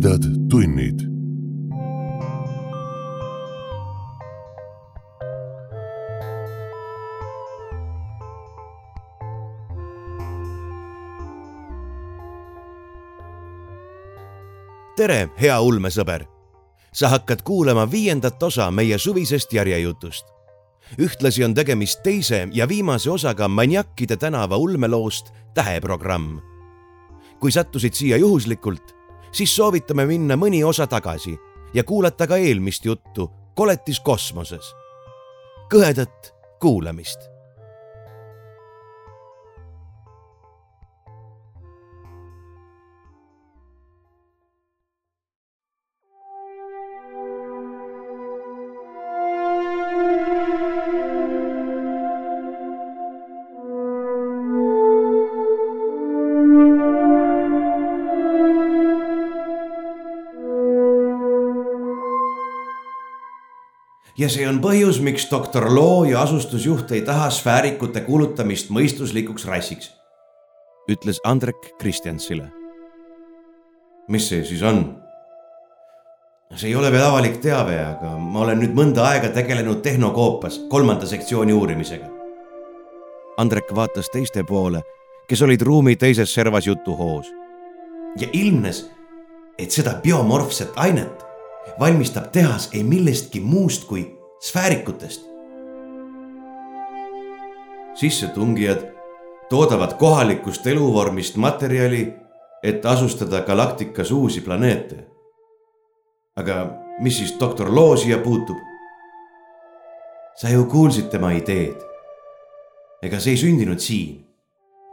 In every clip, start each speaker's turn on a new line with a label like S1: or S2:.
S1: tumedad tunnid.
S2: tere, hea ulmesõber. sa hakkad kuulama viiendat osa meie suvisest järjejutust. ühtlasi on tegemist teise ja viimase osaga Maniakkide tänava ulmeloost Täheprogramm. kui sattusid siia juhuslikult, siis soovitame minna mõni osa tagasi ja kuulata ka eelmist juttu Koletis kosmoses. kõhedat kuulamist
S3: ja see on põhjus, miks doktor Loo ja asustusjuht ei taha sfäärikute kuulutamist mõistuslikuks rassiks.
S2: ütles Andrek Kristjansile.
S3: mis see siis on? see ei ole veel avalik teave, aga ma olen nüüd mõnda aega tegelenud Tehnokoopas kolmanda sektsiooni uurimisega.
S2: Andrek vaatas teiste poole, kes olid ruumi teises servas jutuhoos.
S3: ja ilmnes, et seda biomorfset ainet valmistab tehas ei millestki muust kui sfäärikutest. sissetungijad toodavad kohalikust eluvormist materjali, et asustada galaktikas uusi planeete. aga mis siis doktor Loo siia puutub? sa ju kuulsid tema ideed. ega see ei sündinud siin.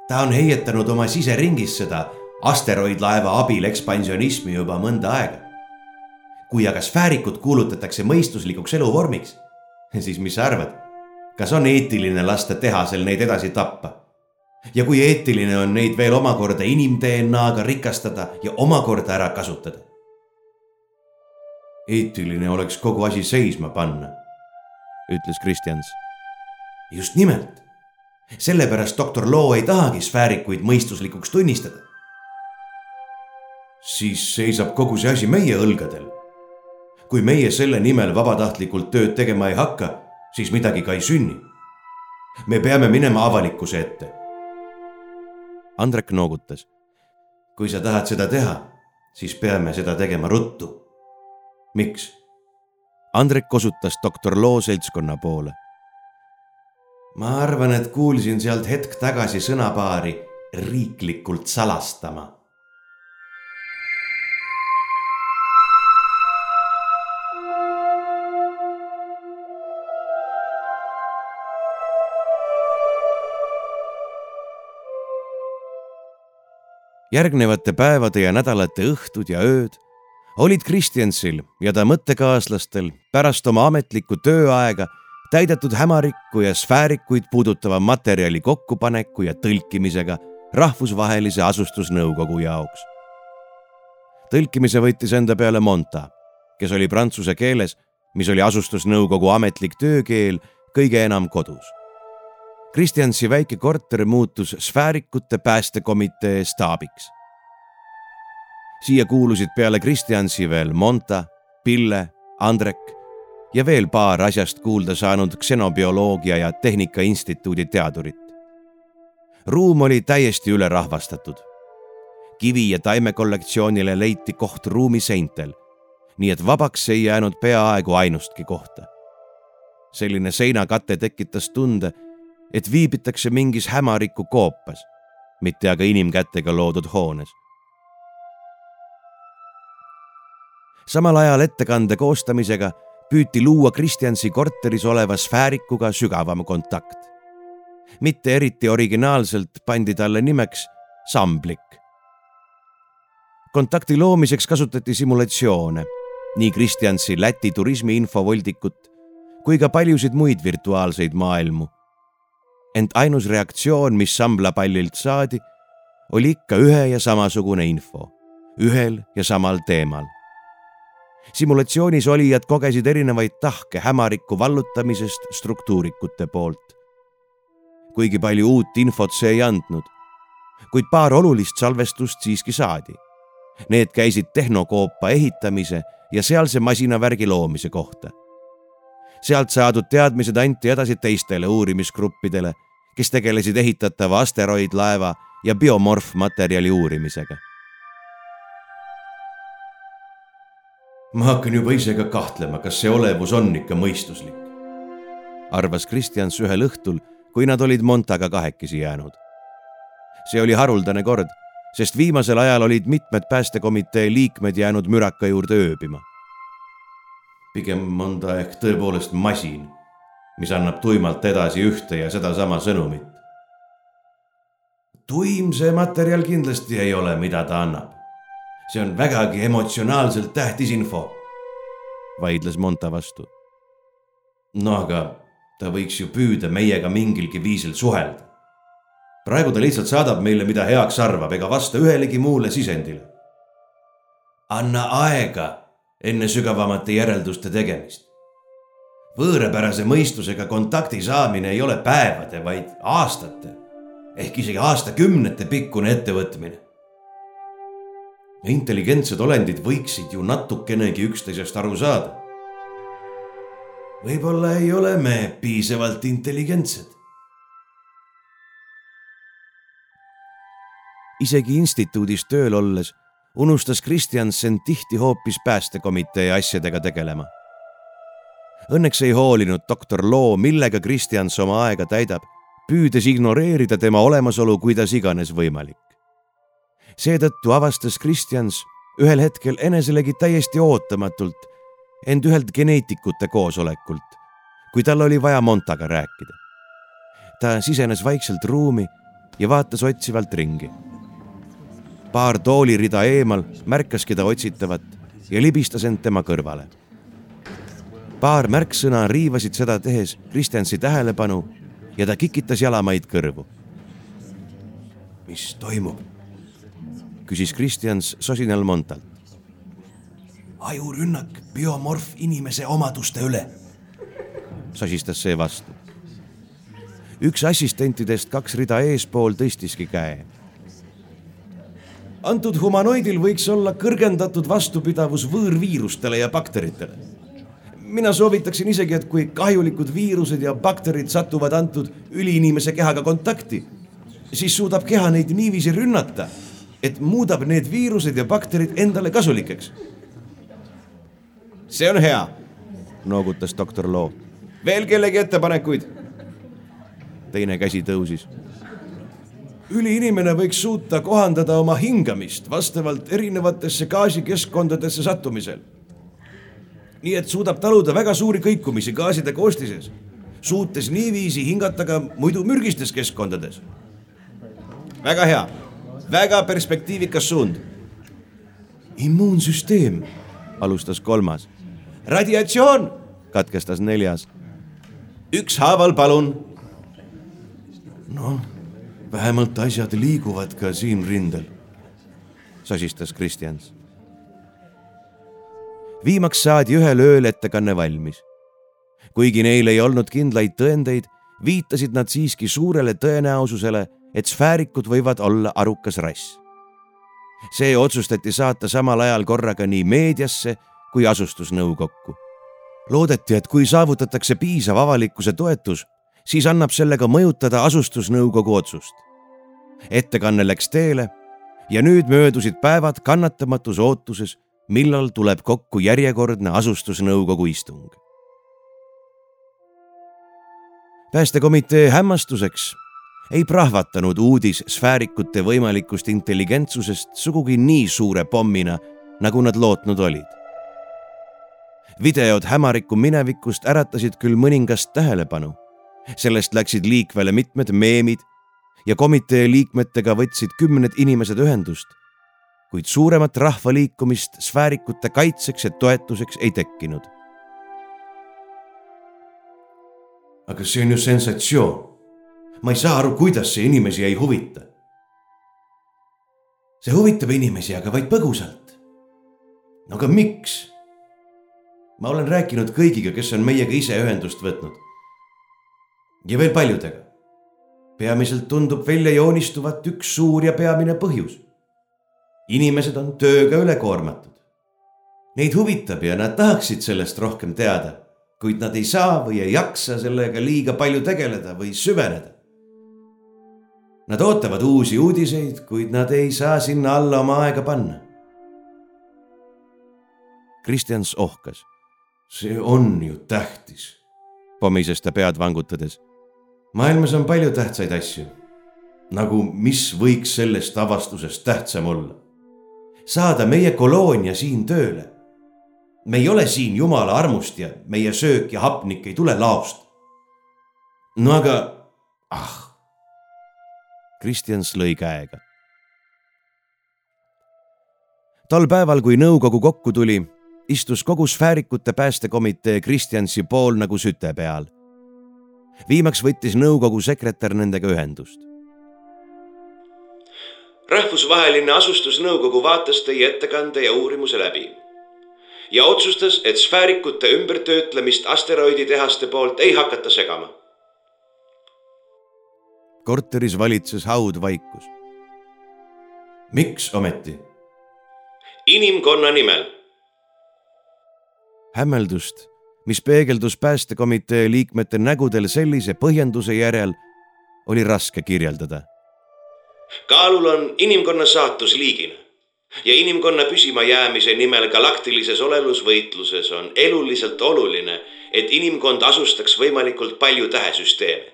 S3: ta on heietanud oma siseringis seda asteroidlaeva abil ekspansionismi juba mõnda aega kui aga sfäärikud kuulutatakse mõistuslikuks eluvormiks, siis mis sa arvad, kas on eetiline lasta tehasel neid edasi tappa? ja kui eetiline on neid veel omakorda inim-DNA-ga rikastada ja omakorda ära kasutada? eetiline oleks kogu asi seisma panna,
S2: ütles Kristjans.
S3: just nimelt, sellepärast doktor Loo ei tahagi sfäärikuid mõistuslikuks tunnistada. siis seisab kogu see asi meie õlgadel kui meie selle nimel vabatahtlikult tööd tegema ei hakka, siis midagi ka ei sünni. me peame minema avalikkuse ette.
S2: Andrek noogutas.
S3: kui sa tahad seda teha, siis peame seda tegema ruttu. miks?
S2: Andrek osutas doktor Loo seltskonna poole.
S3: ma arvan, et kuulsin sealt hetk tagasi sõnapaari riiklikult salastama
S2: järgnevate päevade ja nädalate õhtud ja ööd olid Kristjansil ja ta mõttekaaslastel pärast oma ametlikku tööaega täidetud hämarikku ja sfäärikuid puudutava materjali kokkupaneku ja tõlkimisega rahvusvahelise asustusnõukogu jaoks. tõlkimise võttis enda peale Monta, kes oli prantsuse keeles, mis oli asustusnõukogu ametlik töökeel, kõige enam kodus Kristjansi väike korter muutus sfäärikute päästekomitee staabiks. siia kuulusid peale Kristjansi veel Monta, Pille, Andrek ja veel paar asjast kuulda saanud ksenobioloogia ja Tehnika Instituudi teadurit. ruum oli täiesti ülerahvastatud. kivi ja taimekollektsioonile leiti koht ruumi seintel, nii et vabaks ei jäänud peaaegu ainustki kohta. selline seinakate tekitas tunde et viibitakse mingis hämariku koopas, mitte aga inimkätega loodud hoones. samal ajal ettekande koostamisega püüti luua Kristjansi korteris oleva sfäärikuga sügavam kontakt. mitte eriti originaalselt pandi talle nimeks Samblik. kontakti loomiseks kasutati simulatsioone, nii Kristjansi Läti turismiinfovoldikut kui ka paljusid muid virtuaalseid maailmu ent ainus reaktsioon, mis samblapallilt saadi, oli ikka ühe ja samasugune info, ühel ja samal teemal. simulatsioonis olijad kogesid erinevaid tahke hämariku vallutamisest struktuurikute poolt. kuigi palju uut infot see ei andnud, kuid paar olulist salvestust siiski saadi. Need käisid tehnokoopa ehitamise ja sealse masinavärgi loomise kohta. Sealt saadud teadmised anti edasi teistele uurimisgruppidele, kes tegelesid ehitatava asteroidlaeva ja biomorfmaterjali uurimisega.
S3: ma hakkan juba ise ka kahtlema, kas see olevus on ikka mõistuslik,
S2: arvas Kristjans ühel õhtul, kui nad olid Montaga kahekesi jäänud. see oli haruldane kord sest viimasel ajal olid mitmed päästekomitee liikmed jäänud müraka juurde ööbima.
S3: Pigem on ta ehk tõepoolest masin, mis annab tuimalt edasi ühte ja sedasama sõnumit. tuim see materjal kindlasti ei ole, mida ta annab. see on vägagi emotsionaalselt tähtis info,
S2: vaidles Monta vastu.
S3: no aga ta võiks ju püüda meiega mingilgi viisil suhelda praegu ta lihtsalt saadab meile, mida heaks arvab, ega vasta ühelegi muule sisendile. anna aega enne sügavamate järelduste tegemist. võõrapärase mõistusega kontakti saamine ei ole päevade, vaid aastate ehk isegi aastakümnete pikkune ettevõtmine. intelligentsed olendid võiksid ju natukenegi üksteisest aru saada. võib-olla ei ole me piisavalt intelligentsed
S2: isegi instituudis tööl olles unustas Kristjansen tihti hoopis päästekomitee asjadega tegelema. Õnneks ei hoolinud doktor Loo, millega Kristjans oma aega täidab, püüdes ignoreerida tema olemasolu kuidas iganes võimalik. seetõttu avastas Kristjans ühel hetkel eneselegi täiesti ootamatult end ühelt geneetikute koosolekult, kui tal oli vaja Montaga rääkida. ta sisenes vaikselt ruumi ja vaatas otsivalt ringi paar toolirida eemal märkas keda otsitavat ja libistas end tema kõrvale. paar märksõna riivasid seda tehes Kristjansi tähelepanu ja ta kikitas jalamaid kõrvu.
S3: mis toimub?
S2: küsis Kristjans sosinal Montalt.
S3: ajurünnak biomorf inimese omaduste üle,
S2: sosistas see vastu. üks assistentidest kaks rida eespool tõstiski käe
S3: antud humanoidil võiks olla kõrgendatud vastupidavus võõrviirustele ja bakteritele. mina soovitaksin isegi, et kui kahjulikud viirused ja bakterid satuvad antud üliinimese kehaga kontakti, siis suudab keha neid niiviisi rünnata, et muudab need viirused ja bakterid endale kasulikeks.
S2: see on hea, noogutas doktor Loo.
S3: veel kellegi ettepanekuid?
S2: teine käsi tõusis
S3: üliinimene võiks suuta kohandada oma hingamist vastavalt erinevatesse gaasikeskkondadesse sattumisel. nii et suudab taluda väga suuri kõikumisi gaaside koostises, suutes niiviisi hingata ka muidu mürgistes keskkondades. väga hea, väga perspektiivikas suund.
S2: immuunsüsteem, alustas kolmas.
S3: radiatsioon,
S2: katkestas neljas.
S3: ükshaaval, palun.
S2: noh vähemalt asjad liiguvad ka siin rindel, sosistas Kristjans. viimaks saadi ühel ööl ettekanne valmis. kuigi neil ei olnud kindlaid tõendeid, viitasid nad siiski suurele tõenäosusele, et sfäärikud võivad olla arukas rass. see otsustati saata samal ajal korraga nii meediasse kui asustusnõukokku. loodeti, et kui saavutatakse piisav avalikkuse toetus, siis annab sellega mõjutada asustusnõukogu otsust. Ettekanne läks teele ja nüüd möödusid päevad kannatamatus ootuses, millal tuleb kokku järjekordne asustusnõukogu istung. päästekomitee hämmastuseks ei prahvatanud uudis sfäärikute võimalikust intelligentsusest sugugi nii suure pommina, nagu nad lootnud olid. videod hämariku minevikust äratasid küll mõningast tähelepanu sellest läksid liikvele mitmed meemid ja komitee liikmetega võtsid kümned inimesed ühendust, kuid suuremat rahvaliikumist sfäärikute kaitseks ja toetuseks ei tekkinud.
S3: aga see on ju sensatsioon. ma ei saa aru, kuidas see inimesi ei huvita. see huvitab inimesi, aga vaid põgusalt. no aga miks? ma olen rääkinud kõigiga, kes on meiega ise ühendust võtnud ja veel paljudega. Peamiselt tundub välja joonistuvat üks suur ja peamine põhjus. inimesed on tööga üle koormatud. Neid huvitab ja nad tahaksid sellest rohkem teada, kuid nad ei saa või ei jaksa sellega liiga palju tegeleda või süveneda. Nad ootavad uusi uudiseid, kuid nad ei saa sinna alla oma aega panna.
S2: Kristjans ohkas.
S3: see on ju tähtis,
S2: pomises ta pead vangutades.
S3: Maailmas on palju tähtsaid asju. nagu, mis võiks sellest avastusest tähtsam olla? saada meie koloonia siin tööle. me ei ole siin jumala armust ja meie söök ja hapnik ei tule laost. no aga, ah
S2: Kristjans lõi käega. tol päeval, kui nõukogu kokku tuli, istus kogu sfäärikute päästekomitee Kristjansi pool nagu süte peal. Viimaks võttis nõukogu sekretär nendega ühendust.
S1: rahvusvaheline asustusnõukogu vaatas teie ettekande ja uurimuse läbi ja otsustas, et sfäärikute ümbertöötlemist asteroiditehaste poolt ei hakata segama
S2: korteris valitses haudvaikus.
S3: miks ometi?
S1: inimkonna nimel.
S2: hämmeldust, mis peegeldus päästekomitee liikmete nägudel sellise põhjenduse järel, oli raske kirjeldada.
S1: kaalul on inimkonna saatus liigina ja inimkonna püsimajäämise nimel galaktilises olelusvõitluses on eluliselt oluline, et inimkond asustaks võimalikult palju tähesüsteeme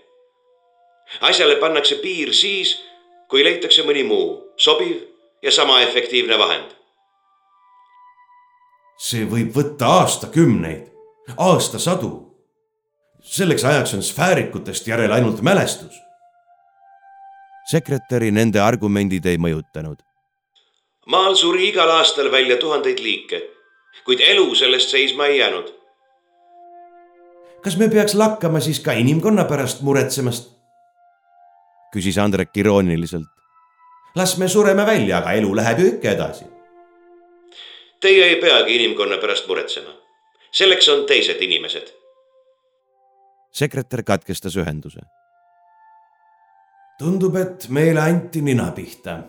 S1: asjale pannakse piir siis, kui leitakse mõni muu sobiv ja sama efektiivne vahend.
S3: see võib võtta aastakümneid, aastasadu. selleks ajaks on sfäärikutest järel ainult mälestus.
S2: sekretäri nende argumendid ei mõjutanud.
S1: maal suri igal aastal välja tuhandeid liike, kuid elu sellest seisma ei jäänud.
S3: kas me peaks lakkama siis ka inimkonna pärast muretsemast?
S2: küsis Andrek irooniliselt.
S3: las me sureme välja, aga elu läheb ju ikka edasi.
S1: Teie ei peagi inimkonna pärast muretsema. Selleks on teised inimesed.
S2: sekretär katkestas ühenduse.
S3: tundub, et meile anti nina pihta,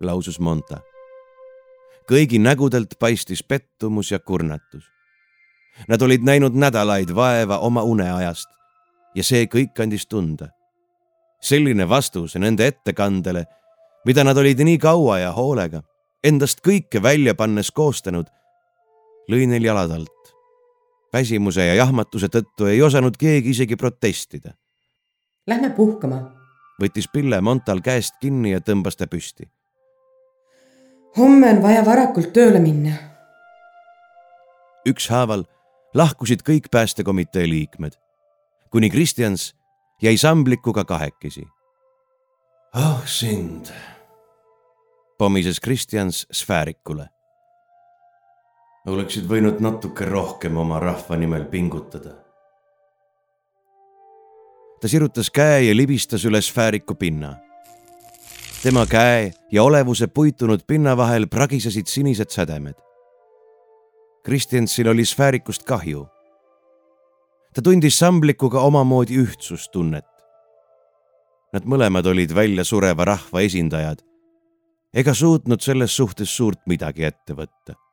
S2: lausus Monta. kõigi nägudelt paistis pettumus ja kurnatus. Nad olid näinud nädalaid vaeva oma uneajast ja see kõik andis tunda selline vastus nende ettekandele, mida nad olid nii kaua ja hoolega, endast kõike välja pannes koostanud, lõi neil jalad alt. väsimuse ja jahmatuse tõttu ei osanud keegi isegi protestida.
S4: Lähme puhkama.
S2: võttis Pille Montal käest kinni ja tõmbas ta püsti.
S4: homme on vaja varakult tööle minna.
S2: ükshaaval lahkusid kõik päästekomitee liikmed, kuni Kristjans jäi samblikuga kahekesi.
S3: ah sind,
S2: pomises Kristjans sfäärikule.
S3: Oleksid võinud natuke rohkem oma rahva nimel pingutada.
S2: ta sirutas käe ja libistas üle sfääriku pinna. tema käe ja olevuse puitunud pinna vahel pragisesid sinised sädemed. Kristjansil oli sfäärikust kahju ta tundis samblikuga omamoodi ühtsustunnet. Nad mõlemad olid väljasureva rahva esindajad ega suutnud selles suhtes suurt midagi ette võtta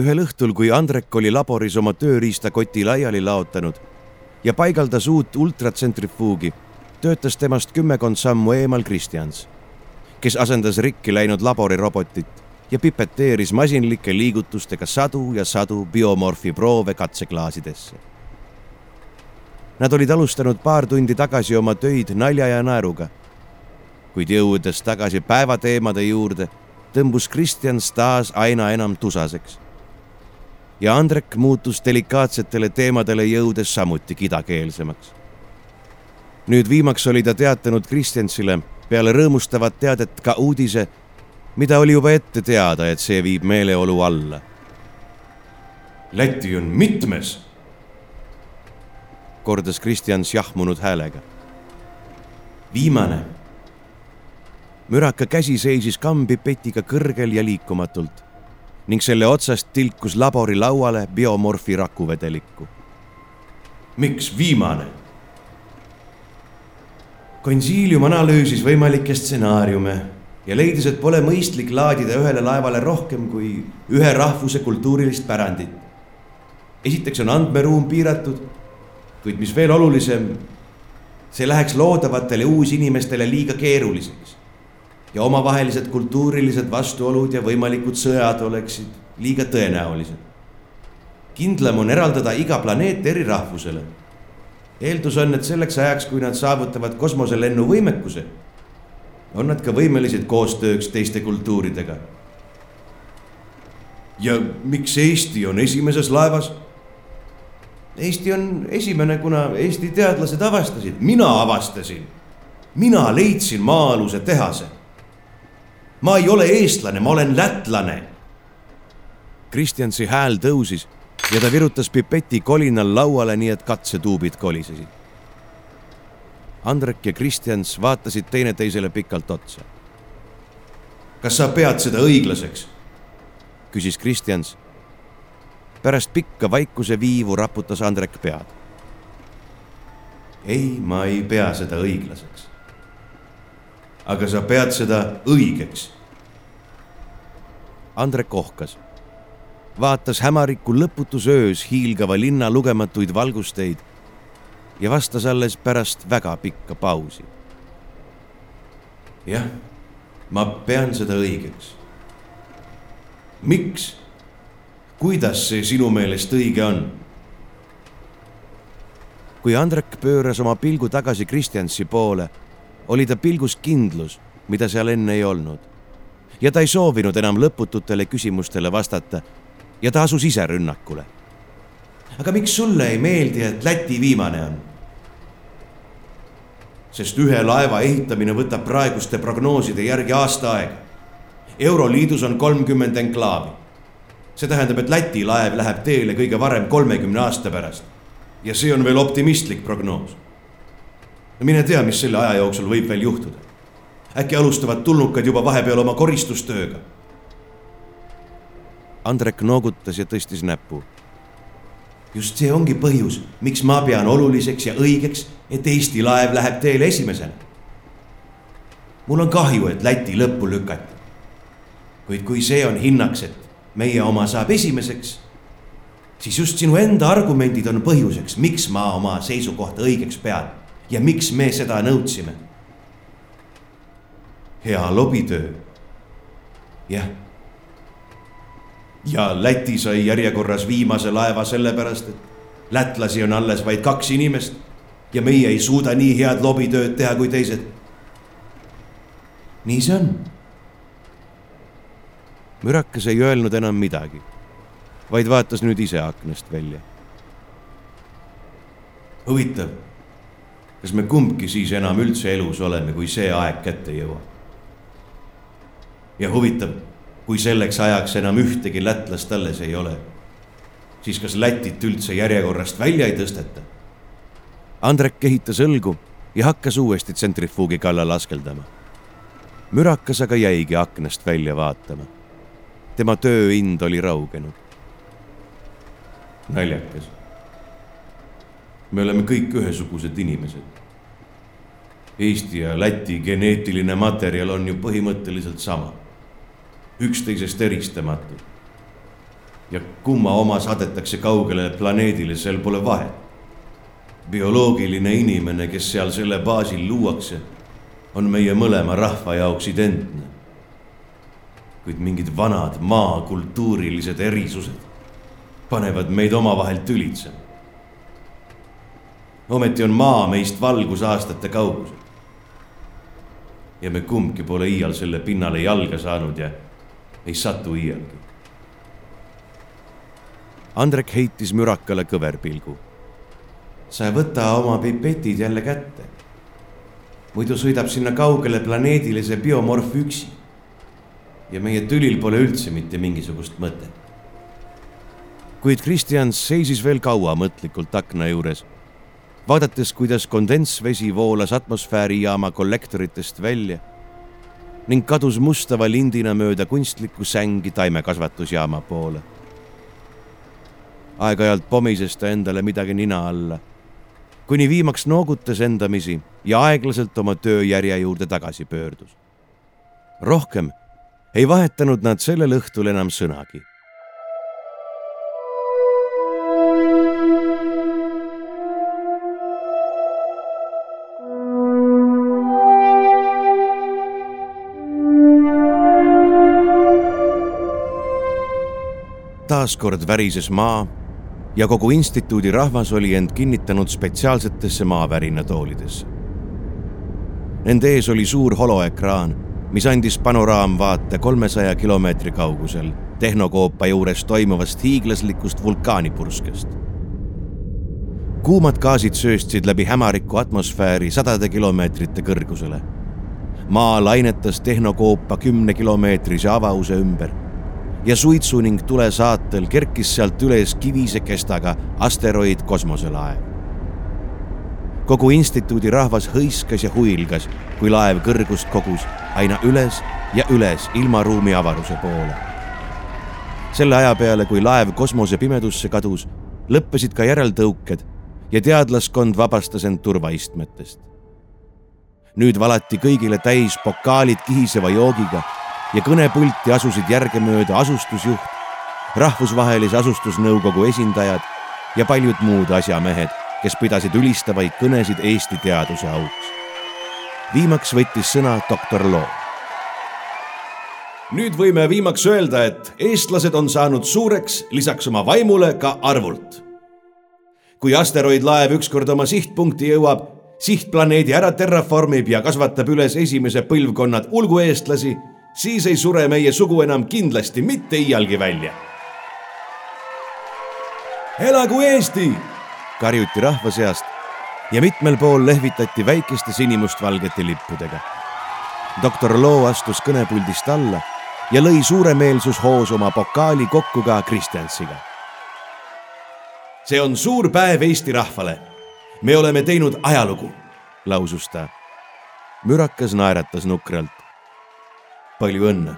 S2: ühel õhtul, kui Andrek oli laboris oma tööriistakoti laiali laotanud ja paigaldas uut ultratsentrifuugi, töötas temast kümmekond sammu eemal Kristjans, kes asendas rikki läinud laborirobotit ja pipeteeris masinlike liigutustega sadu ja sadu biomorfi proove katseklaasidesse. Nad olid alustanud paar tundi tagasi oma töid nalja ja naeruga. kuid jõudes tagasi päevateemade juurde, tõmbus Kristjans taas aina enam tusaseks ja Andrek muutus delikaatsetele teemadele jõudes samuti kidakeelsemaks. nüüd viimaks oli ta teatanud Kristjansile peale rõõmustavat teadet ka uudise, mida oli juba ette teada, et see viib meeleolu alla.
S3: Läti on mitmes,
S2: kordas Kristjans jahmunud häälega.
S3: viimane.
S5: müraka käsi seisis kammipipetiga kõrgel ja liikumatult ning selle otsast tilkus labori lauale biomorfi rakuvedelikku.
S2: miks viimane? konsiilium analüüsis võimalikke stsenaariume ja leidis, et pole mõistlik laadida ühele laevale rohkem kui ühe rahvuse kultuurilist pärandit. esiteks on andmeruum piiratud, kuid mis veel olulisem, see läheks loodavatele uusinimestele liiga keeruliseks ja omavahelised kultuurilised vastuolud ja võimalikud sõjad oleksid liiga tõenäolised. kindlam on eraldada iga planeet eri rahvusele. eeldus on, et selleks ajaks, kui nad saavutavad kosmoselennu võimekuse, on nad ka võimelised koostööks teiste kultuuridega. ja miks Eesti on esimeses laevas? Eesti on esimene, kuna Eesti teadlased avastasid, mina avastasin. mina leidsin maa-aluse tehase ma ei ole eestlane, ma olen lätlane.
S5: Kristjansi hääl tõusis ja ta virutas pipeti kolinal lauale, nii et katsetuubid kolisesid. Andrek ja Kristjans vaatasid teineteisele pikalt otsa.
S2: kas sa pead seda õiglaseks?
S5: küsis Kristjans. pärast pikka vaikuse viivu raputas Andrek pead.
S2: ei, ma ei pea seda õiglaseks aga sa pead seda õigeks.
S5: Andrek ohkas, vaatas hämariku lõputus öös hiilgava linna lugematuid valgusteid ja vastas alles pärast väga pikka pausi.
S2: jah, ma pean seda õigeks. miks? kuidas see sinu meelest õige on?
S5: kui Andrek pööras oma pilgu tagasi Kristjansi poole oli ta pilgus kindlus, mida seal enne ei olnud. ja ta ei soovinud enam lõpututele küsimustele vastata ja ta asus ise rünnakule.
S2: aga miks sulle ei meeldi, et Läti viimane on? sest ühe laeva ehitamine võtab praeguste prognooside järgi aasta aega. euroliidus on kolmkümmend enklaavi. see tähendab, et Läti laev läheb teele kõige varem kolmekümne aasta pärast. ja see on veel optimistlik prognoos no mine tea, mis selle aja jooksul võib veel juhtuda. äkki alustavad tulnukad juba vahepeal oma koristustööga.
S5: Andrek noogutas ja tõstis näppu.
S2: just see ongi põhjus, miks ma pean oluliseks ja õigeks, et Eesti laev läheb teele esimesena. mul on kahju, et Läti lõppu lükati. kuid kui see on hinnaks, et meie oma saab esimeseks, siis just sinu enda argumendid on põhjuseks, miks ma oma seisukohta õigeks pean ja miks me seda nõudsime? hea lobitöö. jah. ja Läti sai järjekorras viimase laeva sellepärast, et lätlasi on alles vaid kaks inimest ja meie ei suuda nii head lobitööd teha kui teised. nii see on.
S5: mürakas ei öelnud enam midagi, vaid vaatas nüüd ise aknast välja.
S2: huvitav kas me kumbki siis enam üldse elus oleme, kui see aeg kätte jõuab? ja huvitav, kui selleks ajaks enam ühtegi lätlast alles ei ole, siis kas Lätit üldse järjekorrast välja ei tõsteta?
S5: Andrek kehitas õlgu ja hakkas uuesti tsentrifuugi kallal askeldama. mürakas aga jäigi aknast välja vaatama. tema tööind oli raugenud.
S2: naljakas me oleme kõik ühesugused inimesed. Eesti ja Läti geneetiline materjal on ju põhimõtteliselt sama, üksteisest eristamatu. ja kumma oma saadetakse kaugele planeedile, seal pole vahet. bioloogiline inimene, kes seal selle baasil luuakse, on meie mõlema rahva jaoks identne. kuid mingid vanad maakultuurilised erisused panevad meid omavahel tülitsema ometi on maa meist valgusaastate kaugusel. ja me kumbki pole iial selle pinnale jalga saanud ja ei satu iialgi.
S5: Andrek heitis mürakale kõverpilgu.
S2: sa võta oma pipetid jälle kätte. muidu sõidab sinna kaugele planeedile see biomorf üksi. ja meie tülil pole üldse mitte mingisugust mõtet.
S5: kuid Kristjan seisis veel kaua mõtlikult akna juures vaadates, kuidas kondensvesi voolas atmosfäärijaama kollektoritest välja
S2: ning kadus mustava lindina mööda kunstlikku sängi taimekasvatusjaama poole. aeg-ajalt pomises ta endale midagi nina alla, kuni viimaks noogutas endamisi ja aeglaselt oma tööjärje juurde tagasi pöördus. rohkem ei vahetanud nad sellel õhtul enam sõnagi taaskord värises maa ja kogu instituudi rahvas oli end kinnitanud spetsiaalsetesse maavärina-toolidesse. Nende ees oli suur holoekraan, mis andis panoraamvaate kolmesaja kilomeetri kaugusel tehnokoopa juures toimuvast hiiglaslikust vulkaanipurskest. kuumad gaasid sööstsid läbi hämariku atmosfääri sadade kilomeetrite kõrgusele. maa lainetas tehnokoopa kümnekilomeetrise avause ümber ja suitsu ning tule saatel kerkis sealt üles kivise kestaga asteroid kosmoselaev. kogu instituudi rahvas hõiskas ja huilgas, kui laev kõrgust kogus aina üles ja üles ilmaruumi avaruse poole. selle aja peale, kui laev kosmosepimedusse kadus, lõppesid ka järeltõuked ja teadlaskond vabastas end turvaistmetest. nüüd valati kõigile täis pokaalid kihiseva joogiga ja kõnepulti asusid järgemööda asustusjuht, rahvusvahelise asustusnõukogu esindajad ja paljud muud asjamehed, kes pidasid ülistavaid kõnesid Eesti teaduse auks. viimaks võttis sõna doktor Loo.
S3: nüüd võime viimaks öelda, et eestlased on saanud suureks lisaks oma vaimule ka arvult. kui asteroidlaev ükskord oma sihtpunkti jõuab, sihtplaneedi ära terraformib ja kasvatab üles esimese põlvkonnad ulgueestlasi siis ei sure meie sugu enam kindlasti mitte iialgi välja. elagu Eesti!
S2: karjuti rahva seast ja mitmel pool lehvitati väikeste sinimustvalgete lippudega. doktor Loo astus kõnepuldist alla ja lõi suuremeelsushoos oma pokaali kokku ka Kristjansiga.
S3: see on suur päev Eesti rahvale. me oleme teinud ajalugu,
S2: lausus ta. mürakas naeratas nukralt
S3: palju õnne.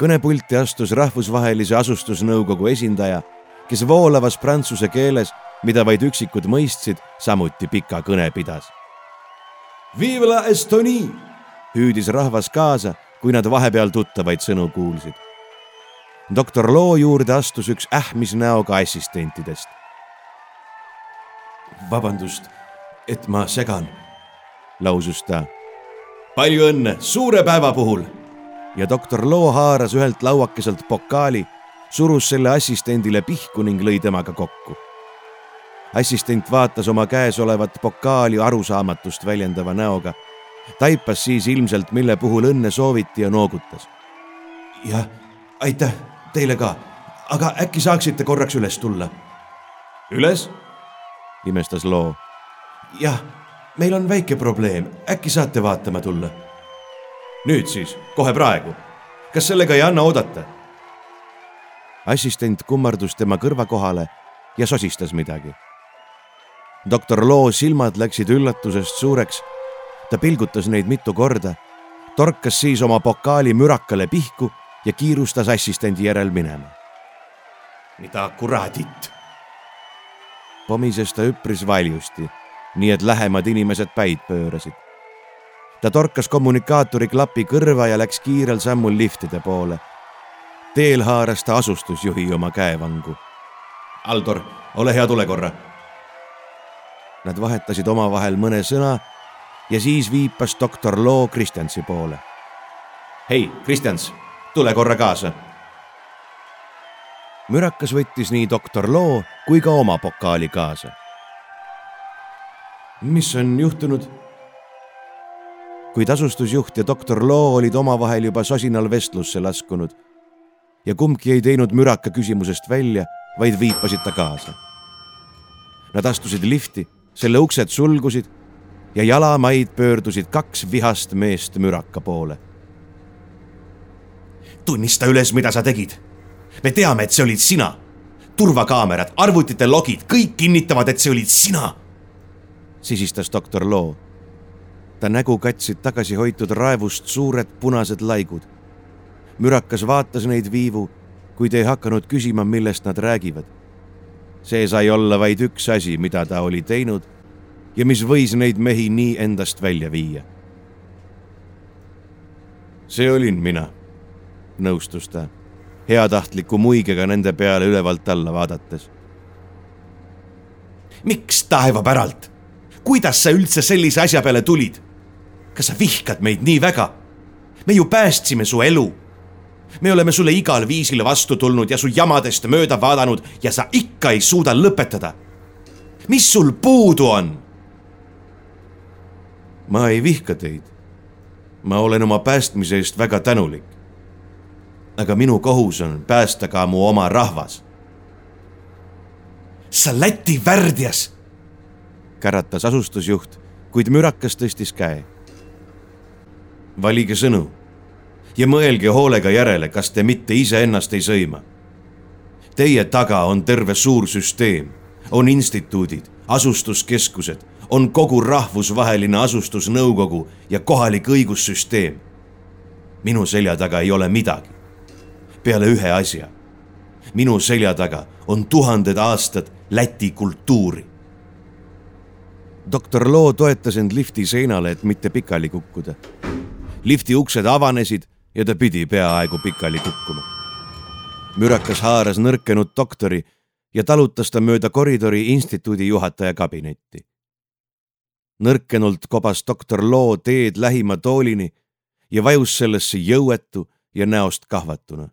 S2: kõnepulti astus rahvusvahelise asustusnõukogu esindaja, kes voolavas prantsuse keeles, mida vaid üksikud mõistsid, samuti pika kõne pidas.
S3: Vive la Estonie!
S2: hüüdis rahvas kaasa, kui nad vahepeal tuttavaid sõnu kuulsid. doktor Loo juurde astus üks ähmis näoga assistentidest.
S3: vabandust, et ma segan,
S2: lausus ta
S3: palju õnne suure päeva puhul.
S2: ja doktor Loo haaras ühelt lauakeselt pokaali, surus selle assistendile pihku ning lõi temaga kokku. assistent vaatas oma käes olevat pokaali arusaamatust väljendava näoga, taipas siis ilmselt, mille puhul õnne sooviti ja noogutas.
S3: jah, aitäh teile ka, aga äkki saaksite korraks üles tulla?
S2: üles? imestas Loo.
S3: jah meil on väike probleem, äkki saate vaatama tulla? nüüd siis, kohe praegu. kas sellega ei anna oodata?
S2: assistent kummardus tema kõrva kohale ja sosistas midagi. doktor Loo silmad läksid üllatusest suureks. ta pilgutas neid mitu korda, torkas siis oma pokaali mürakale pihku ja kiirustas assistendi järel minema.
S3: mida kuradit?
S2: pomises ta üpris valjusti nii et lähemad inimesed päid pöörasid. ta torkas kommunikaatori klapi kõrva ja läks kiirel sammul liftide poole. teel haaras ta asustusjuhi oma käevangu.
S3: Aldor, ole hea, tule korra.
S2: Nad vahetasid omavahel mõne sõna ja siis viipas doktor Loo Kristjansi poole.
S3: hei, Kristjans, tule korra kaasa
S2: mürakas võttis nii doktor Loo kui ka oma pokaali kaasa
S3: mis on juhtunud?
S2: kuid asustusjuht ja doktor Loo olid omavahel juba sosinal vestlusse laskunud ja kumbki ei teinud müraka küsimusest välja, vaid viipasid ta kaasa. Nad astusid lifti, selle uksed sulgusid ja jalamaid pöördusid kaks vihast meest müraka poole.
S3: tunnista üles, mida sa tegid. me teame, et see olid sina. turvakaamerad, arvutite logid, kõik kinnitavad, et see olid sina
S2: sisistas doktor Loo. ta nägu katsid tagasihoitud raevust suured punased laigud. mürakas vaatas neid viivu, kuid ei hakanud küsima, millest nad räägivad. see sai olla vaid üks asi, mida ta oli teinud ja mis võis neid mehi nii endast välja viia. see olin mina, nõustus ta, heatahtliku muigega nende peale ülevalt alla vaadates.
S3: miks taevapäralt? Kuidas sa üldse sellise asja peale tulid? kas sa vihkad meid nii väga? me ju päästsime su elu. me oleme sulle igal viisil vastu tulnud ja su jamadest mööda vaadanud ja sa ikka ei suuda lõpetada. mis sul puudu on?
S2: ma ei vihka teid. ma olen oma päästmise eest väga tänulik. aga minu kohus on päästa ka mu oma rahvas.
S3: sa Läti värdjas
S2: käratas asustusjuht, kuid mürakas tõstis käe. valige sõnu ja mõelge hoolega järele, kas te mitte iseennast ei sõima. Teie taga on terve suur süsteem, on instituudid, asustuskeskused, on kogu rahvusvaheline asustusnõukogu ja kohalik õigussüsteem. minu selja taga ei ole midagi. peale ühe asja. minu selja taga on tuhanded aastad Läti kultuuri doktor Loo toetas end lifti seinale, et mitte pikali kukkuda. lifti uksed avanesid ja ta pidi peaaegu pikali kukkuma. mürakas haaras nõrkenud doktori ja talutas ta mööda koridori instituudi juhataja kabinetti. nõrkenult kobas doktor Loo teed lähima toolini ja vajus sellesse jõuetu ja näost kahvatuna.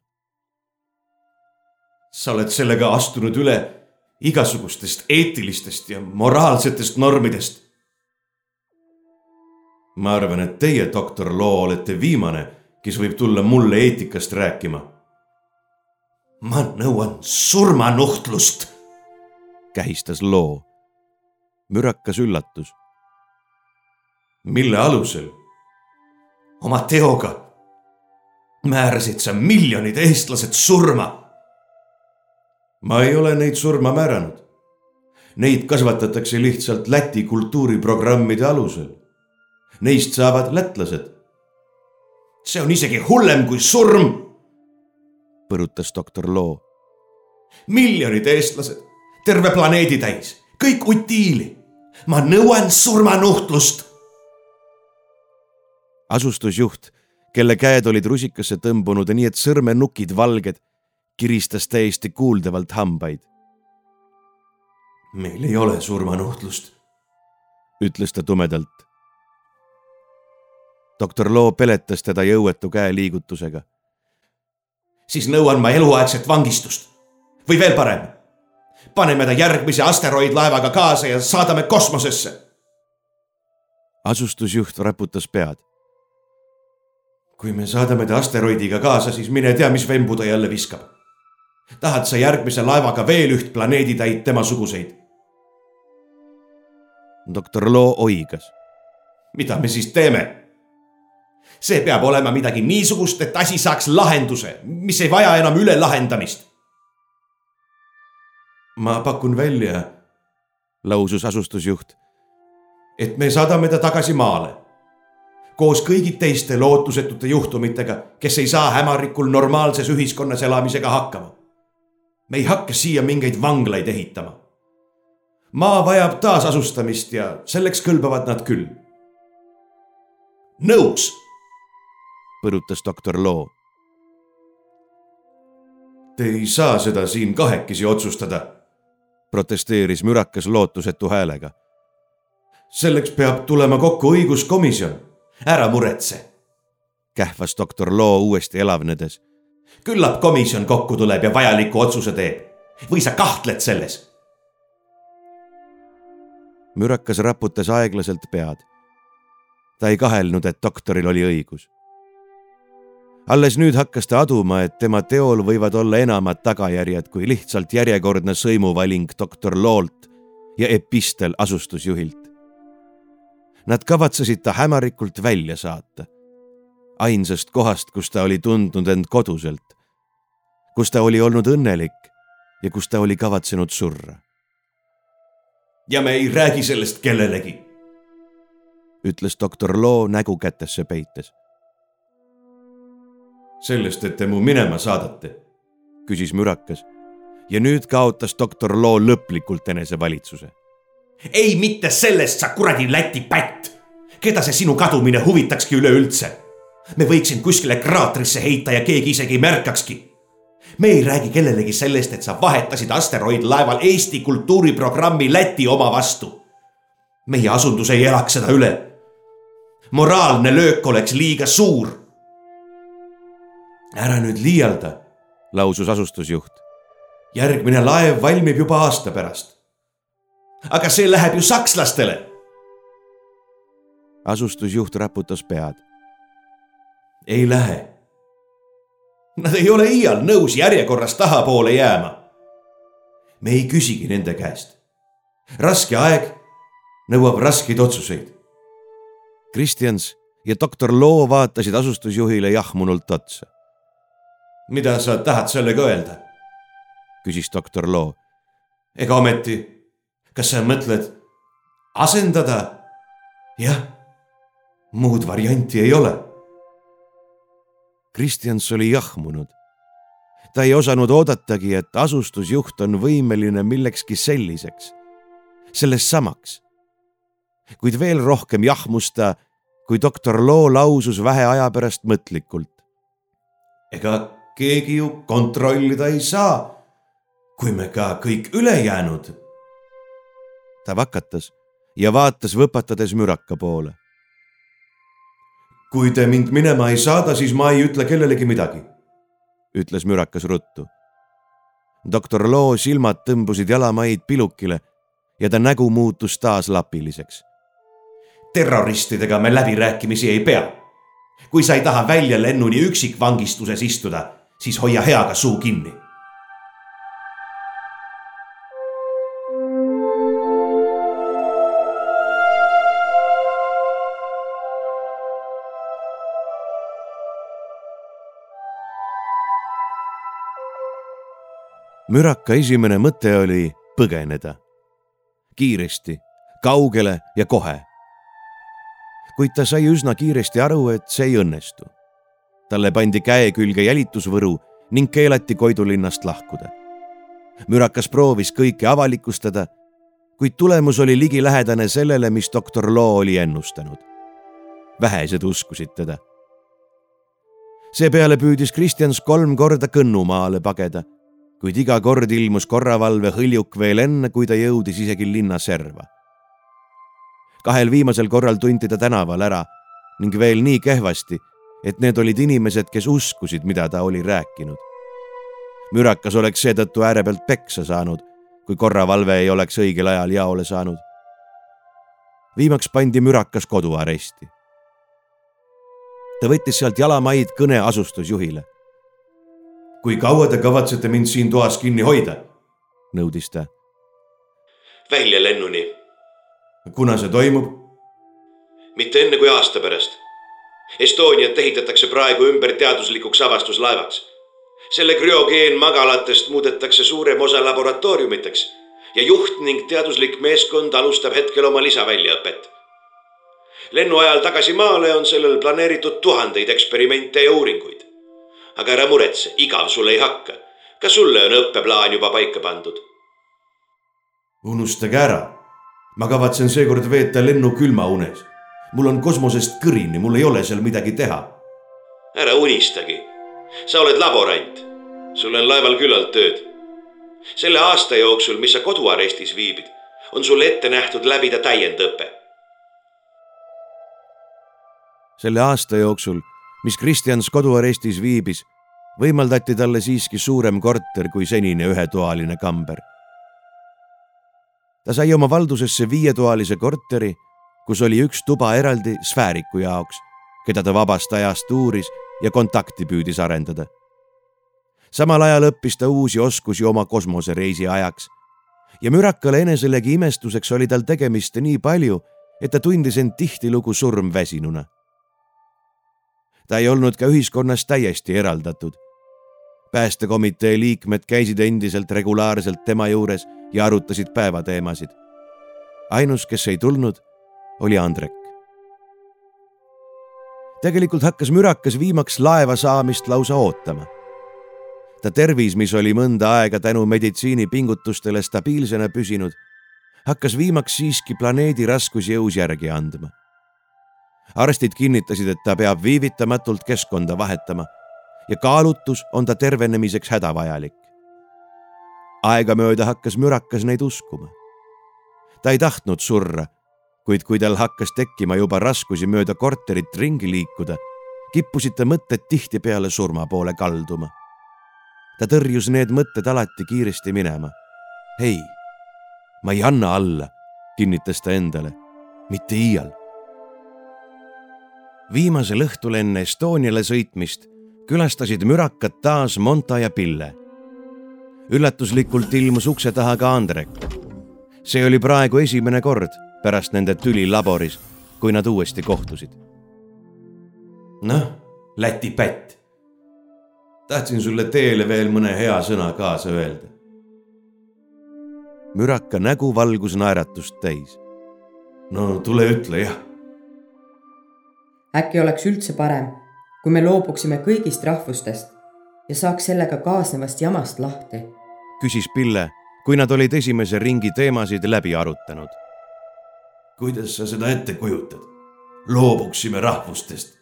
S3: sa oled sellega astunud üle igasugustest eetilistest ja moraalsetest normidest.
S2: ma arvan, et teie, doktor Loo, olete viimane, kes võib tulla mulle eetikast rääkima.
S3: ma nõuan surmanuhtlust,
S2: kähistas Loo. mürakas üllatus.
S3: mille alusel? oma teoga määrasid sa miljonid eestlased surma
S2: ma ei ole neid surma määranud. Neid kasvatatakse lihtsalt Läti kultuuriprogrammide alusel. Neist saavad lätlased.
S3: see on isegi hullem kui surm,
S2: põrutas doktor Loo.
S3: miljonid eestlased, terve planeedi täis, kõik utiili. ma nõuan surmanuhtlust.
S2: asustusjuht, kelle käed olid rusikasse tõmbunud nii, et sõrmenukid valged kiristas täiesti kuuldavalt hambaid.
S3: meil ei ole surmanuhtlust,
S2: ütles ta tumedalt. doktor Loo peletas teda jõuetu käeliigutusega.
S3: siis nõuan ma eluaegset vangistust või veel parem, paneme ta järgmise asteroidlaevaga kaasa ja saadame kosmosesse.
S2: asustusjuht raputas pead
S3: kui me saadame ta asteroidiga kaasa, siis mine tea, mis vembu ta jälle viskab tahad sa järgmise laevaga veel üht planeeditäit temasuguseid?
S2: doktor Loo oigas.
S3: mida me siis teeme? see peab olema midagi niisugust, et asi saaks lahenduse, mis ei vaja enam ülelahendamist.
S2: ma pakun välja, lausus asustusjuht,
S3: et me saadame ta tagasi maale koos kõigi teiste lootusetute juhtumitega, kes ei saa hämarikul normaalses ühiskonnas elamisega hakkama me ei hakka siia mingeid vanglaid ehitama. maa vajab taasasustamist ja selleks kõlbavad nad küll. nõus,
S2: põrutas doktor Loo.
S3: Te ei saa seda siin kahekesi otsustada,
S2: protesteeris mürakas lootusetu häälega.
S3: selleks peab tulema kokku õiguskomisjon, ära muretse,
S2: kähvas doktor Loo uuesti elavnedes
S3: küllap komisjon kokku tuleb ja vajaliku otsuse teeb või sa kahtled selles?
S2: mürakas raputas aeglaselt pead. ta ei kahelnud, et doktoril oli õigus. alles nüüd hakkas ta aduma, et tema teol võivad olla enamad tagajärjed kui lihtsalt järjekordne sõimuvaling doktor Loolt ja epistel asustusjuhilt. Nad kavatsesid ta hämarikult välja saata ainsast kohast, kus ta oli tundnud end koduselt, kus ta oli olnud õnnelik ja kus ta oli kavatsenud surra.
S3: ja me ei räägi sellest kellelegi.
S2: ütles doktor Loo nägu kätesse peites.
S3: sellest, et te mu minema saadate,
S2: küsis mürakas ja nüüd kaotas doktor Loo lõplikult enesevalitsuse.
S3: ei, mitte sellest, sa kuradi Läti pätt. keda see sinu kadumine huvitakski üleüldse? Me võiksin kuskile kraatrisse heita ja keegi isegi ei märkakski me ei räägi kellelegi sellest, et sa vahetasid asteroidlaeval Eesti kultuuriprogrammi Läti oma vastu. meie asundus ei elaks seda üle. moraalne löök oleks liiga suur. ära nüüd liialda,
S2: lausus asustusjuht.
S3: järgmine laev valmib juba aasta pärast. aga see läheb ju sakslastele.
S2: asustusjuht raputas pead.
S3: Ei lähe Nad ei ole iial nõus järjekorras tahapoole jääma. me ei küsigi nende käest. raske aeg nõuab raskeid otsuseid.
S2: Kristjans ja doktor Loo vaatasid asustusjuhile jahmunult otsa.
S3: mida sa tahad sellega öelda?
S2: küsis doktor Loo.
S3: ega ometi, kas sa mõtled asendada? jah, muud varianti ei ole
S2: Kristjans oli jahmunud. ta ei osanud oodatagi, et asustusjuht on võimeline millekski selliseks, sellest samaks. kuid veel rohkem jahmus ta, kui doktor Loo lausus vähe aja pärast mõtlikult.
S3: ega keegi ju kontrollida ei saa, kui me ka kõik ülejäänud.
S2: ta vakatas ja vaatas võpatades müraka poole
S3: kui te mind minema ei saada, siis ma ei ütle kellelegi midagi,
S2: ütles mürakas ruttu. doktor Loo silmad tõmbusid jalamaid pilukile ja ta nägu muutus taas lapiliseks.
S3: terroristidega me läbirääkimisi ei pea. kui sa ei taha väljalennuni üksikvangistuses istuda, siis hoia heaga suu kinni
S2: müraka esimene mõte oli põgeneda. kiiresti, kaugele ja kohe. kuid ta sai üsna kiiresti aru, et see ei õnnestu. talle pandi käe külge jälitusvõru ning keelati Koidu linnast lahkuda. mürakas proovis kõike avalikustada, kuid tulemus oli ligilähedane sellele, mis doktor Loo oli ennustanud. vähesed uskusid teda seepeale püüdis Kristjans kolm korda Kõnnumaale pageda kuid iga kord ilmus korravalve hõljuk veel enne, kui ta jõudis isegi linna serva. kahel viimasel korral tunti ta tänaval ära ning veel nii kehvasti, et need olid inimesed, kes uskusid, mida ta oli rääkinud. mürakas oleks seetõttu äärepealt peksa saanud, kui korravalve ei oleks õigel ajal jaole saanud. viimaks pandi mürakas koduaresti. ta võttis sealt jalamaid kõne asustusjuhile
S3: kui kaua te kavatsete mind siin toas kinni hoida?
S2: nõudis ta.
S1: väljalennuni.
S3: kuna see toimub?
S1: mitte enne kui aasta pärast. Estoniat ehitatakse praegu ümber teaduslikuks avastuslaevaks. selle krüogeenmagalatest muudetakse suurem osa laboratooriumiteks ja juht ning teaduslik meeskond alustab hetkel oma lisaväljaõpet. lennu ajal tagasi maale on sellel planeeritud tuhandeid eksperimente ja uuringuid aga ära muretse, igav sul ei hakka. ka sulle on õppeplaan juba paika pandud?
S3: unustage ära. ma kavatsen seekord veeta lennu külmaunes. mul on kosmosest kõrini, mul ei ole seal midagi teha.
S1: ära unistagi. sa oled laborant. sul on laeval küllalt tööd. selle aasta jooksul, mis sa koduarestis viibid, on sulle ette nähtud läbida täiendõpe.
S2: selle aasta jooksul mis Kristjans koduarestis viibis, võimaldati talle siiski suurem korter kui senine ühetoaline kamber. ta sai oma valdusesse viietoalise korteri, kus oli üks tuba eraldi sfääriku jaoks, keda ta vabast ajast uuris ja kontakti püüdis arendada. samal ajal õppis ta uusi oskusi oma kosmosereisi ajaks ja mürakale eneselegi imestuseks oli tal tegemist nii palju, et ta tundis end tihtilugu surmväsinuna ta ei olnud ka ühiskonnast täiesti eraldatud. päästekomitee liikmed käisid endiselt regulaarselt tema juures ja arutasid päevateemasid. ainus, kes ei tulnud, oli Andrek.
S6: tegelikult hakkas mürakas viimaks laeva saamist lausa ootama. ta tervis, mis oli mõnda aega tänu meditsiinipingutustele stabiilsena püsinud, hakkas viimaks siiski planeedi raskusjõus järgi andma. Arstid kinnitasid, et ta peab viivitamatult keskkonda vahetama ja kaalutus on ta tervenemiseks hädavajalik. aegamööda hakkas mürakas neid uskuma. ta ei tahtnud surra kuid kui tal hakkas tekkima juba raskusi mööda korterit ringi liikuda, kippusid ta mõtted tihtipeale surma poole kalduma. ta tõrjus need mõtted alati kiiresti minema. ei, ma ei anna alla, kinnitas ta endale, mitte iial. Viimasel õhtul enne Estoniale sõitmist külastasid mürakad taas Monta ja Pille. üllatuslikult ilmus ukse taha ka Andrek. see oli praegu esimene kord pärast nende tüli laboris, kui nad uuesti kohtusid.
S2: noh, Läti pätt. tahtsin sulle teele veel mõne hea sõna kaasa öelda.
S6: müraka nägu valgus naeratust täis.
S2: no tule ütle jah.
S4: Äkki oleks üldse parem, kui me loobuksime kõigist rahvustest ja saaks sellega kaasnevast jamast lahti?
S6: küsis Pille, kui nad olid esimese ringi teemasid läbi arutanud
S2: kuidas sa seda ette kujutad? loobuksime rahvustest?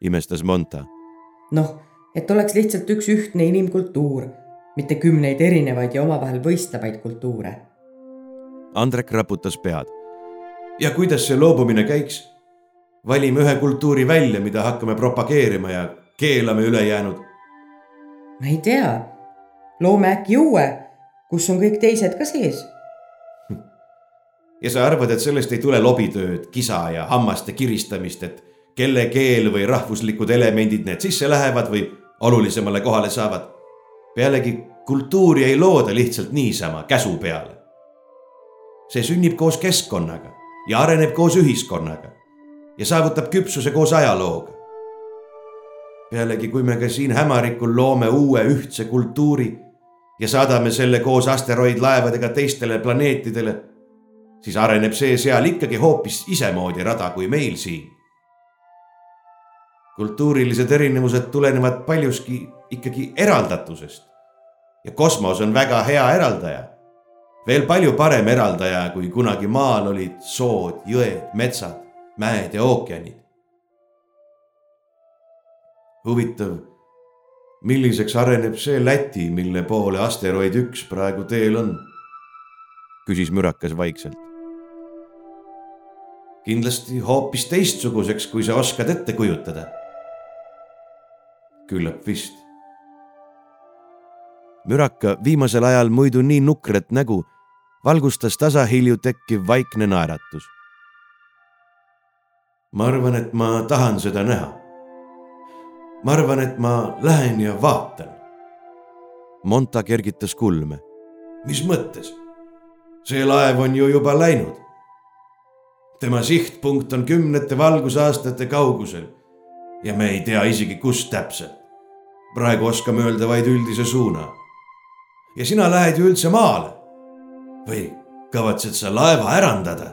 S6: imestas Monta.
S4: noh, et oleks lihtsalt üks ühtne inimkultuur, mitte kümneid erinevaid ja omavahel võistlevaid kultuure.
S6: Andrek raputas pead.
S2: ja kuidas see loobumine käiks? Valime ühe kultuuri välja, mida hakkame propageerima ja keelame ülejäänud.
S4: ma ei tea, loome äkki uue, kus on kõik teised ka sees
S2: ja sa arvad, et sellest ei tule lobitööd, kisa ja hammaste kiristamist, et kelle keel või rahvuslikud elemendid need sisse lähevad või olulisemale kohale saavad. pealegi kultuuri ei looda lihtsalt niisama käsu peale. see sünnib koos keskkonnaga ja areneb koos ühiskonnaga ja saavutab küpsuse koos ajalooga. pealegi, kui me ka siin hämarikul loome uue ühtse kultuuri ja saadame selle koos asteroidlaevadega teistele planeetidele siis areneb see seal ikkagi hoopis isemoodi rada kui meil siin. kultuurilised erinevused tulenevad paljuski ikkagi eraldatusest. ja kosmos on väga hea eraldaja. veel palju parem eraldaja, kui kunagi maal olid sood, jõed, metsad, mäed ja ookeanid. huvitav, milliseks areneb see Läti, mille poole asteroid üks praegu teel on? küsis mürakas vaikselt kindlasti hoopis teistsuguseks, kui sa oskad ette kujutada. küllap vist.
S6: müraka viimasel ajal muidu nii nukrat nägu valgustas tasahilju tekkiv vaikne naeratus.
S2: Ma arvan, et ma tahan seda näha. ma arvan, et ma lähen ja vaatan.
S6: Monta kergitas kulme.
S2: mis mõttes? see laev on ju juba läinud tema sihtpunkt on kümnete valgusaastate kaugusel ja me ei tea isegi, kus täpselt. praegu oskame öelda vaid üldise suuna. ja sina lähed ju üldse maale. või kavatsed sa laeva ärandada?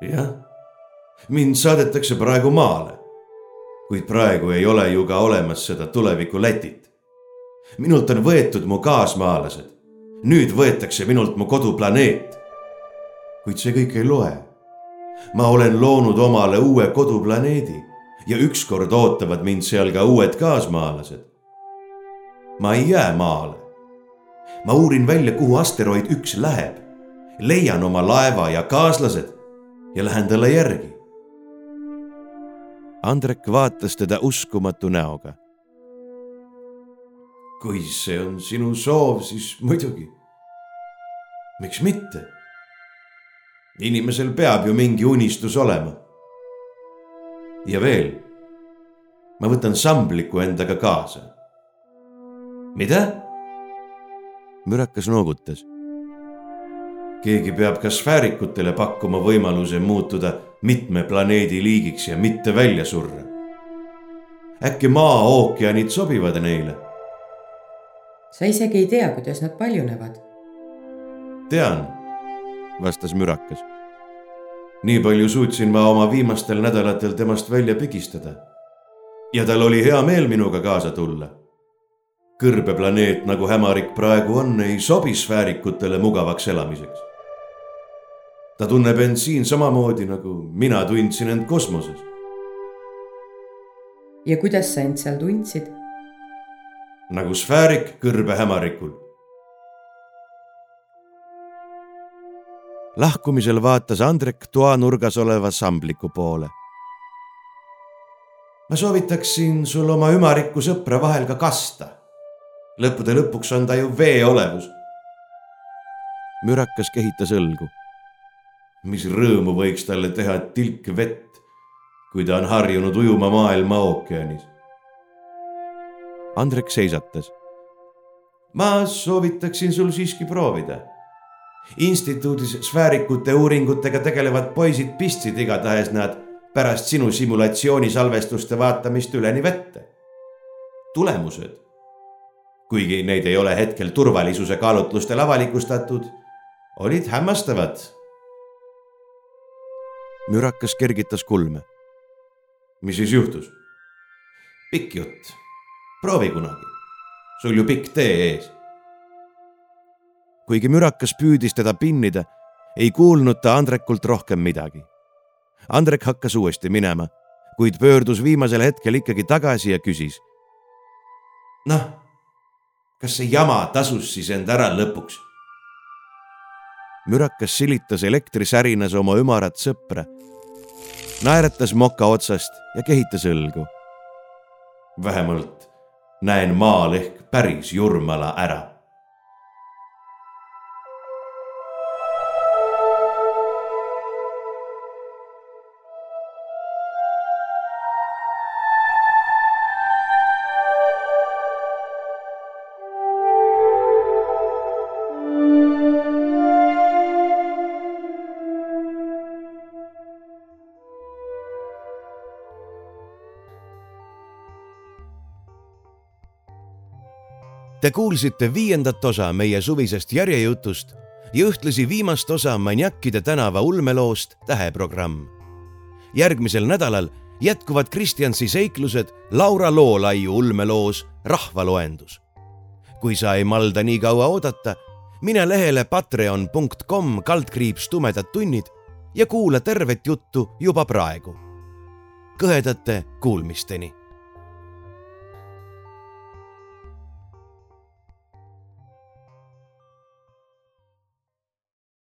S2: jah, mind saadetakse praegu maale. kuid praegu ei ole ju ka olemas seda tuleviku Lätit. minult on võetud mu kaasmaalased. nüüd võetakse minult mu koduplaneet kuid see kõik ei loe. ma olen loonud omale uue koduplaneedi ja ükskord ootavad mind seal ka uued kaasmaalased. ma ei jää maale. ma uurin välja, kuhu asteroid üks läheb, leian oma laeva ja kaaslased ja lähen talle järgi.
S6: Andrek vaatas teda uskumatu näoga.
S2: kui see on sinu soov, siis muidugi. miks mitte inimesel peab ju mingi unistus olema. ja veel, ma võtan sambliku endaga kaasa. mida?
S6: mürakas noogutas.
S2: keegi peab ka sfäärikutele pakkuma võimaluse muutuda mitme planeedi liigiks ja mitte välja surra. äkki maa ookeanid sobivad neile?
S4: sa isegi ei tea, kuidas nad paljunevad.
S2: tean
S6: vastas mürakas.
S3: nii palju suutsin ma oma viimastel nädalatel temast välja pigistada. ja tal oli hea meel minuga kaasa tulla. kõrbeplaneet, nagu hämarik praegu on, ei sobi sfäärikutele mugavaks elamiseks. Ta tunneb end siin samamoodi, nagu mina tundsin end kosmoses.
S4: ja kuidas sa end seal tundsid?
S3: nagu sfäärik kõrbehämarikul
S2: lahkumisel vaatas Andrek toanurgas oleva sambliku poole.
S3: ma soovitaksin sul oma ümariku sõpra vahel ka kasta. lõppude lõpuks on ta ju vee olevus.
S2: mürakas kehitas õlgu.
S3: Mis rõõmu võiks talle teha tilk vett, kui ta on harjunud ujuma maailma ookeanis.
S2: Andrek seisatas.
S3: ma soovitaksin sul siiski proovida instituudis sfäärikute uuringutega tegelevad poisid pistsid igatahes nad pärast sinu simulatsioonisalvestuste vaatamist üleni vette. tulemused, kuigi neid ei ole hetkel turvalisuse kaalutlustel avalikustatud, olid hämmastavad.
S2: Mürakas kergitas kulme.
S3: mis siis juhtus? pikk jutt, proovi kunagi, sul ju pikk tee ees
S2: kuigi mürakas püüdis teda pinnida, ei kuulnud ta Andrekult rohkem midagi. Andrek hakkas uuesti minema, kuid pöördus viimasel hetkel ikkagi tagasi ja küsis.
S3: noh, kas see jama tasus siis end ära lõpuks?
S2: Mürakas silitas elektrisärinas oma ümarat sõpra, naeratas moka otsast ja kehitas õlgu.
S3: vähemalt näen maal ehk päris Jurmala ära
S2: Te kuulsite viiendat osa meie suvisest järjejutust ja ühtlasi viimast osa Maniakide tänava ulmeloost Täheprogramm. järgmisel nädalal jätkuvad Kristjansi seiklused Laura Loolaiu ulmeloos Rahvaloendus. kui sa ei malda nii kaua oodata, mine lehele patreon.com kaldkriips tumedad tunnid ja kuula tervet juttu juba praegu. kõhedate kuulmisteni